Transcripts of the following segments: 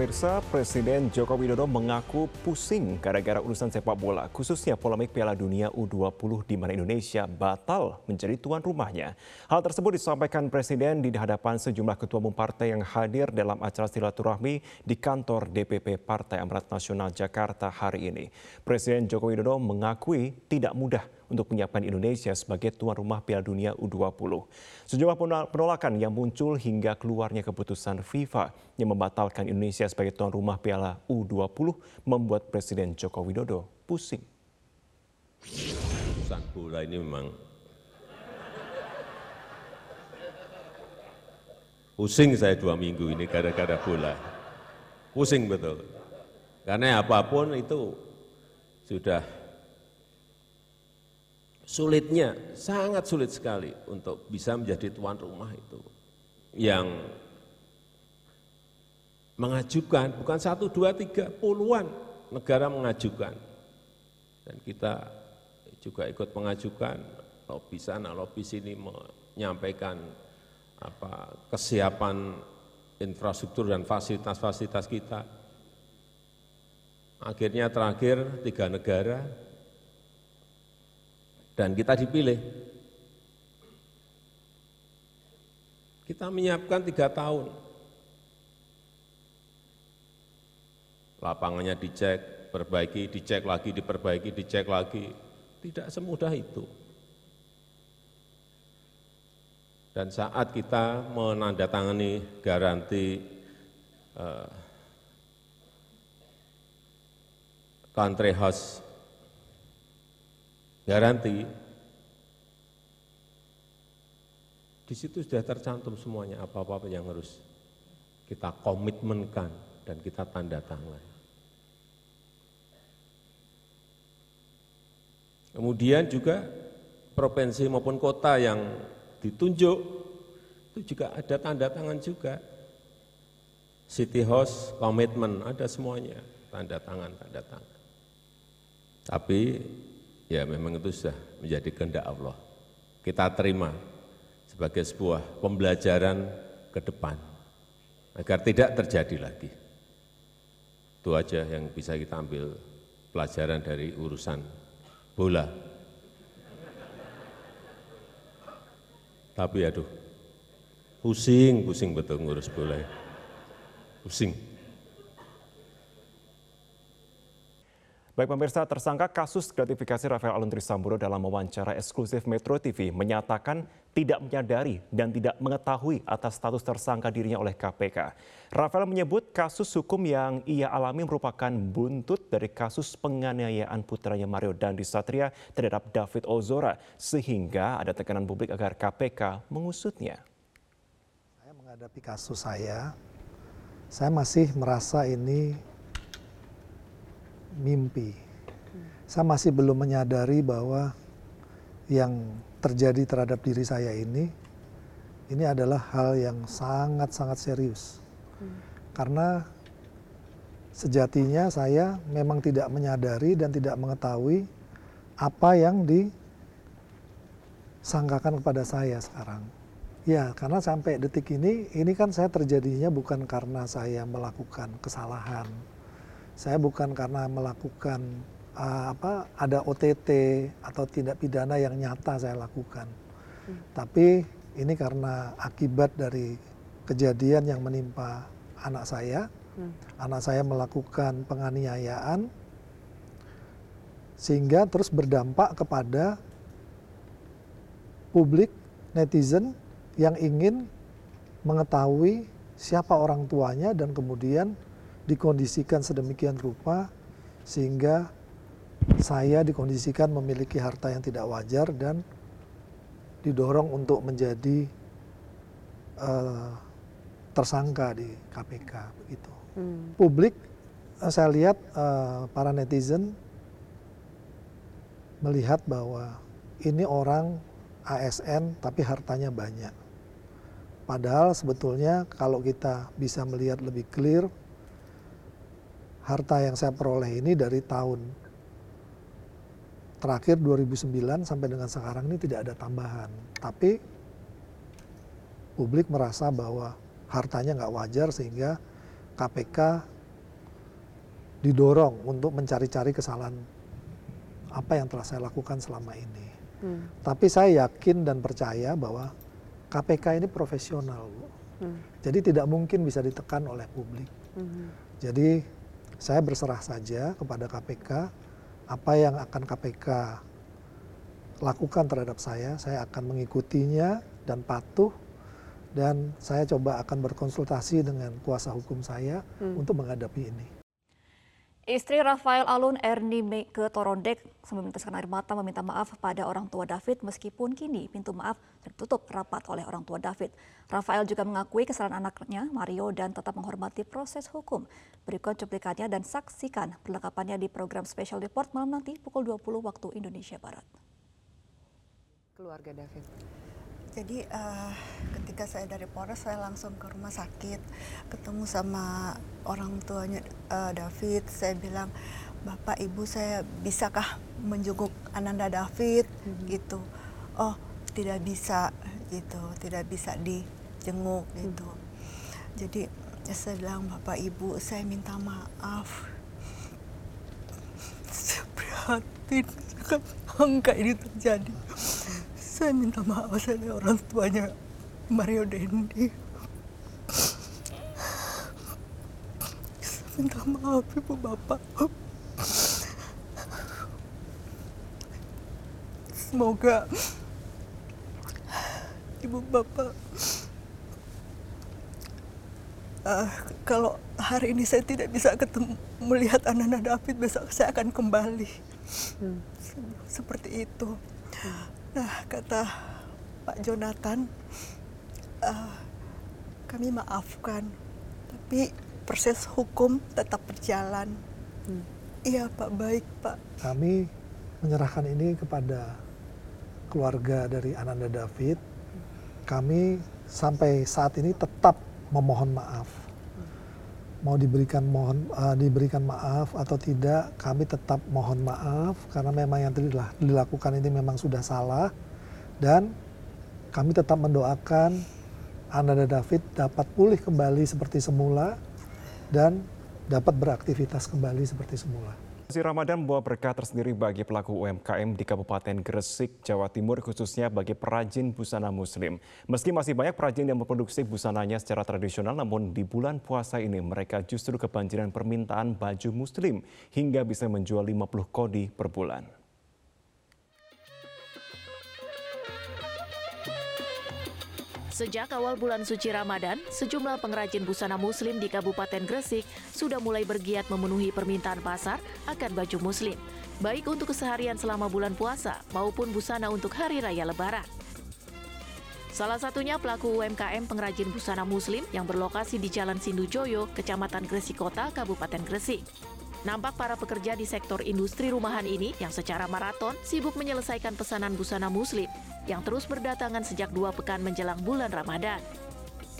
pemirsa, Presiden Joko Widodo mengaku pusing gara-gara urusan sepak bola, khususnya polemik Piala Dunia U20 di mana Indonesia batal menjadi tuan rumahnya. Hal tersebut disampaikan Presiden di hadapan sejumlah ketua umum partai yang hadir dalam acara silaturahmi di kantor DPP Partai Amanat Nasional Jakarta hari ini. Presiden Joko Widodo mengakui tidak mudah untuk menyiapkan Indonesia sebagai tuan rumah Piala Dunia U20. Sejumlah penolakan yang muncul hingga keluarnya keputusan FIFA yang membatalkan Indonesia sebagai tuan rumah Piala U20 membuat Presiden Joko Widodo pusing. Urusan bola ini memang pusing saya dua minggu ini gara-gara bola. Pusing betul. Karena apa pun itu sudah sulitnya, sangat sulit sekali untuk bisa menjadi tuan rumah itu. Yang mengajukan, bukan satu, dua, tiga, puluhan negara mengajukan. Dan kita juga ikut mengajukan, lobby sana, lobby sini menyampaikan apa, kesiapan infrastruktur dan fasilitas-fasilitas kita. Akhirnya terakhir tiga negara dan kita dipilih. Kita menyiapkan tiga tahun. Lapangannya dicek, perbaiki, dicek lagi, diperbaiki, dicek lagi. Tidak semudah itu. Dan saat kita menandatangani garansi uh, country house garanti, di situ sudah tercantum semuanya apa-apa yang harus kita komitmenkan dan kita tanda tangan. Kemudian juga provinsi maupun kota yang ditunjuk itu juga ada tanda tangan juga. City House komitmen ada semuanya, tanda tangan, tanda tangan. Tapi ya memang itu sudah menjadi kehendak Allah. Kita terima sebagai sebuah pembelajaran ke depan agar tidak terjadi lagi. Itu aja yang bisa kita ambil pelajaran dari urusan bola. Tapi aduh, pusing, pusing betul ngurus bola. Pusing. Baik pemirsa, tersangka kasus gratifikasi Rafael Aluntri Sambodo dalam wawancara eksklusif Metro TV menyatakan tidak menyadari dan tidak mengetahui atas status tersangka dirinya oleh KPK. Rafael menyebut kasus hukum yang ia alami merupakan buntut dari kasus penganiayaan putranya Mario Dandi Satria terhadap David Ozora sehingga ada tekanan publik agar KPK mengusutnya. Saya menghadapi kasus saya, saya masih merasa ini mimpi. Saya masih belum menyadari bahwa yang terjadi terhadap diri saya ini ini adalah hal yang sangat-sangat serius. Karena sejatinya saya memang tidak menyadari dan tidak mengetahui apa yang disangkakan kepada saya sekarang. Ya, karena sampai detik ini, ini kan saya terjadinya bukan karena saya melakukan kesalahan saya bukan karena melakukan uh, apa ada OTT atau tindak pidana yang nyata saya lakukan. Hmm. Tapi ini karena akibat dari kejadian yang menimpa anak saya. Hmm. Anak saya melakukan penganiayaan sehingga terus berdampak kepada publik netizen yang ingin mengetahui siapa orang tuanya dan kemudian dikondisikan sedemikian rupa sehingga saya dikondisikan memiliki harta yang tidak wajar dan didorong untuk menjadi uh, tersangka di KPK begitu. Hmm. Publik uh, saya lihat uh, para netizen melihat bahwa ini orang ASN tapi hartanya banyak. Padahal sebetulnya kalau kita bisa melihat lebih clear harta yang saya peroleh ini dari tahun terakhir 2009 sampai dengan sekarang ini tidak ada tambahan. Tapi publik merasa bahwa hartanya nggak wajar sehingga KPK didorong untuk mencari-cari kesalahan apa yang telah saya lakukan selama ini. Hmm. Tapi saya yakin dan percaya bahwa KPK ini profesional, Bu. Hmm. Jadi tidak mungkin bisa ditekan oleh publik. Hmm. Jadi saya berserah saja kepada KPK apa yang akan KPK lakukan terhadap saya, saya akan mengikutinya dan patuh dan saya coba akan berkonsultasi dengan kuasa hukum saya hmm. untuk menghadapi ini. Istri Rafael Alun Erni ke Torondek meneteskan air mata meminta maaf pada orang tua David meskipun kini pintu maaf tertutup rapat oleh orang tua David. Rafael juga mengakui kesalahan anaknya Mario dan tetap menghormati proses hukum. Berikut cuplikannya dan saksikan perlengkapannya di program Special Report malam nanti pukul 20 waktu Indonesia Barat. Keluarga David. Jadi uh, ketika saya dari Polres saya langsung ke rumah sakit ketemu sama orang tuanya uh, David. Saya bilang Bapak Ibu saya bisakah menjenguk Ananda David hmm. gitu. Oh tidak bisa gitu, tidak bisa dijenguk hmm. gitu. Jadi saya bilang Bapak Ibu saya minta maaf. Saya prihatin angka ini terjadi saya minta maaf sama orang tuanya Mario Dendi saya minta maaf ibu bapak semoga ibu bapak uh, kalau hari ini saya tidak bisa ketemu melihat anak-anak David besok saya akan kembali hmm. seperti itu hmm. Nah, kata Pak Jonathan, uh, kami maafkan, tapi proses hukum tetap berjalan. Hmm. Iya, Pak, baik, Pak. Kami menyerahkan ini kepada keluarga dari Ananda David. Kami sampai saat ini tetap memohon maaf. Mau diberikan mohon uh, diberikan maaf atau tidak, kami tetap mohon maaf karena memang yang telah dilakukan ini memang sudah salah dan kami tetap mendoakan Ananda David dapat pulih kembali seperti semula dan dapat beraktivitas kembali seperti semula. Si Ramadan membawa berkah tersendiri bagi pelaku UMKM di Kabupaten Gresik, Jawa Timur, khususnya bagi perajin busana muslim. Meski masih banyak perajin yang memproduksi busananya secara tradisional, namun di bulan puasa ini mereka justru kebanjiran permintaan baju muslim hingga bisa menjual 50 kodi per bulan. Sejak awal bulan suci Ramadan, sejumlah pengrajin busana muslim di Kabupaten Gresik sudah mulai bergiat memenuhi permintaan pasar akan baju muslim, baik untuk keseharian selama bulan puasa maupun busana untuk hari raya lebaran. Salah satunya pelaku UMKM pengrajin busana muslim yang berlokasi di Jalan Sindujoyo, Kecamatan Gresik Kota, Kabupaten Gresik. Nampak para pekerja di sektor industri rumahan ini yang secara maraton sibuk menyelesaikan pesanan busana muslim yang terus berdatangan sejak dua pekan menjelang bulan Ramadan.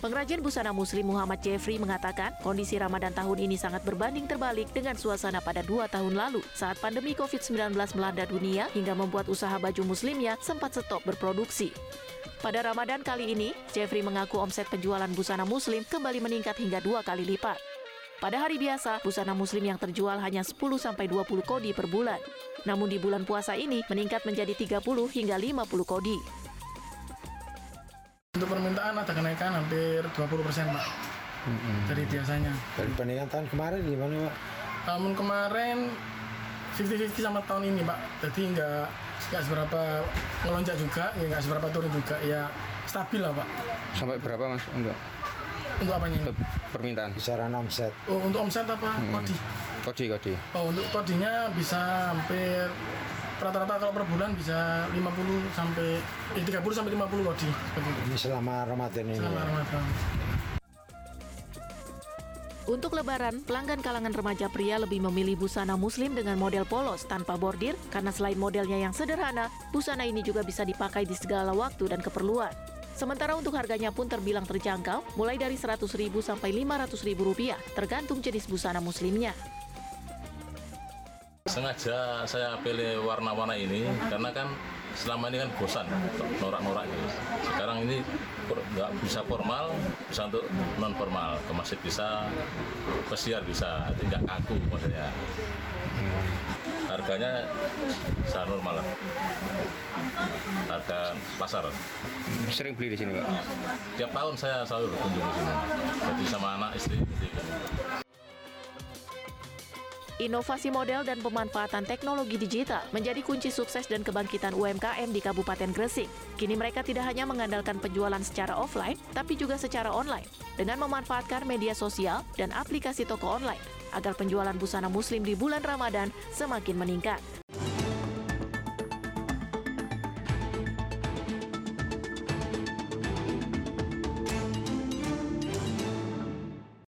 Pengrajin busana muslim Muhammad Jeffrey mengatakan kondisi Ramadan tahun ini sangat berbanding terbalik dengan suasana pada dua tahun lalu saat pandemi COVID-19 melanda dunia hingga membuat usaha baju muslimnya sempat stop berproduksi. Pada Ramadan kali ini, Jeffrey mengaku omset penjualan busana muslim kembali meningkat hingga dua kali lipat. Pada hari biasa, busana muslim yang terjual hanya 10-20 kodi per bulan. Namun di bulan puasa ini meningkat menjadi 30 hingga 50 kodi. Untuk permintaan ada kenaikan hampir 20 persen, Pak. Mm-hmm. Dari biasanya. Dari bandingan tahun kemarin gimana, Pak? Tahun kemarin 50-50 sama tahun ini, Pak. Jadi nggak nggak seberapa ngelonjak juga, ya nggak seberapa turun juga, ya stabil lah, Pak. Sampai berapa, Mas? Enggak. Untuk apanya? Untuk permintaan. Kisaran omset. Oh, untuk omset apa? Hmm. Kodi. Kodi, kodi. Oh, untuk kodinya bisa hampir rata-rata kalau per bulan bisa 50 sampai eh, 30 sampai 50 kodi Ini selama Ramadan ini. Selama Ramadan. Untuk lebaran, pelanggan kalangan remaja pria lebih memilih busana muslim dengan model polos tanpa bordir karena selain modelnya yang sederhana, busana ini juga bisa dipakai di segala waktu dan keperluan. Sementara untuk harganya pun terbilang terjangkau, mulai dari Rp100.000 sampai Rp500.000 rupiah, tergantung jenis busana muslimnya. Sengaja saya pilih warna-warna ini karena kan selama ini kan bosan norak-norak gitu. Sekarang ini nggak bisa formal, bisa untuk non formal. Ke masjid bisa, pesiar bisa, tidak kaku maksudnya. Harganya saya normal lah. Harga pasar. Sering beli di sini, Pak. Tiap tahun saya selalu berkunjung di sini. Jadi sama anak istri. istri. Inovasi model dan pemanfaatan teknologi digital menjadi kunci sukses dan kebangkitan UMKM di Kabupaten Gresik. Kini mereka tidak hanya mengandalkan penjualan secara offline, tapi juga secara online dengan memanfaatkan media sosial dan aplikasi toko online agar penjualan busana muslim di bulan Ramadan semakin meningkat.